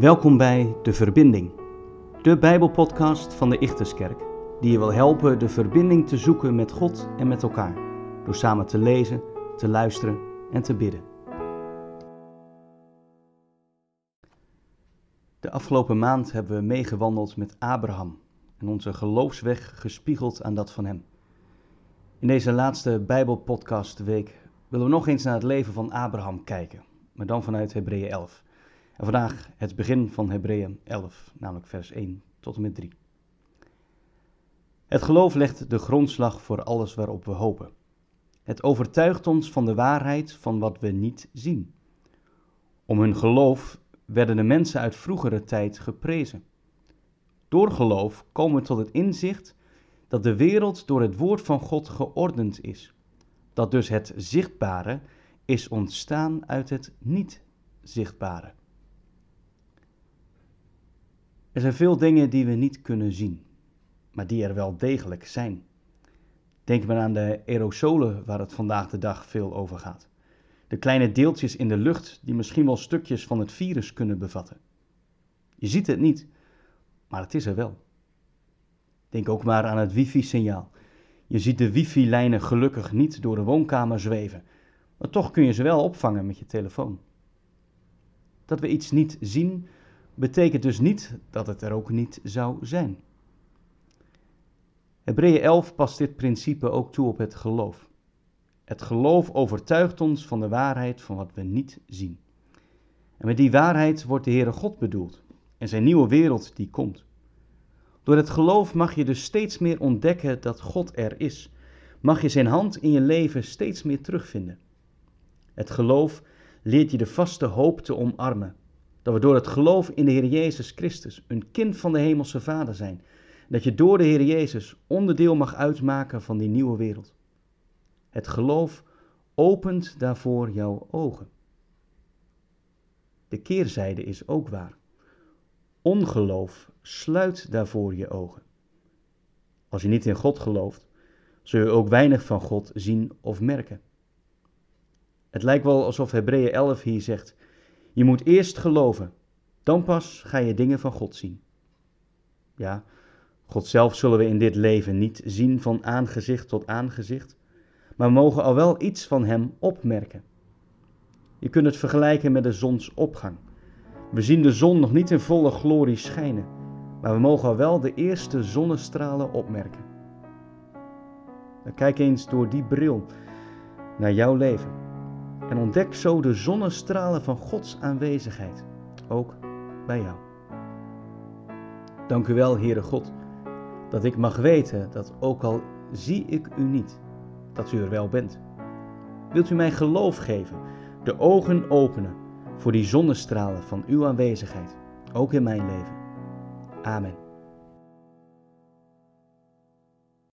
Welkom bij De Verbinding, de Bijbelpodcast van de Ichterskerk, die je wil helpen de verbinding te zoeken met God en met elkaar, door samen te lezen, te luisteren en te bidden. De afgelopen maand hebben we meegewandeld met Abraham en onze geloofsweg gespiegeld aan dat van hem. In deze laatste Bijbelpodcastweek willen we nog eens naar het leven van Abraham kijken, maar dan vanuit Hebreeën 11. En vandaag het begin van Hebreeën 11, namelijk vers 1 tot en met 3. Het geloof legt de grondslag voor alles waarop we hopen. Het overtuigt ons van de waarheid van wat we niet zien. Om hun geloof werden de mensen uit vroegere tijd geprezen. Door geloof komen we tot het inzicht dat de wereld door het woord van God geordend is. Dat dus het zichtbare is ontstaan uit het niet zichtbare. Er zijn veel dingen die we niet kunnen zien, maar die er wel degelijk zijn. Denk maar aan de aerosolen waar het vandaag de dag veel over gaat. De kleine deeltjes in de lucht die misschien wel stukjes van het virus kunnen bevatten. Je ziet het niet, maar het is er wel. Denk ook maar aan het wifi-signaal. Je ziet de wifi-lijnen gelukkig niet door de woonkamer zweven, maar toch kun je ze wel opvangen met je telefoon. Dat we iets niet zien, betekent dus niet dat het er ook niet zou zijn. Hebreeën 11 past dit principe ook toe op het geloof. Het geloof overtuigt ons van de waarheid van wat we niet zien. En met die waarheid wordt de Heere God bedoeld en zijn nieuwe wereld die komt. Door het geloof mag je dus steeds meer ontdekken dat God er is. Mag je zijn hand in je leven steeds meer terugvinden. Het geloof leert je de vaste hoop te omarmen. Dat we door het geloof in de Heer Jezus Christus een kind van de Hemelse Vader zijn. Dat je door de Heer Jezus onderdeel mag uitmaken van die nieuwe wereld. Het geloof opent daarvoor jouw ogen. De keerzijde is ook waar. Ongeloof sluit daarvoor je ogen. Als je niet in God gelooft, zul je ook weinig van God zien of merken. Het lijkt wel alsof Hebreeën 11 hier zegt: je moet eerst geloven, dan pas ga je dingen van God zien. Ja, God zelf zullen we in dit leven niet zien van aangezicht tot aangezicht, maar mogen al wel iets van Hem opmerken. Je kunt het vergelijken met de zonsopgang. We zien de zon nog niet in volle glorie schijnen, maar we mogen al wel de eerste zonnestralen opmerken. Dan kijk eens door die bril naar jouw leven en ontdek zo de zonnestralen van Gods aanwezigheid, ook bij jou. Dank u wel, Heere God, dat ik mag weten dat ook al zie ik u niet, dat u er wel bent. Wilt u mij geloof geven, de ogen openen voor die zonnestralen van uw aanwezigheid, ook in mijn leven. Amen.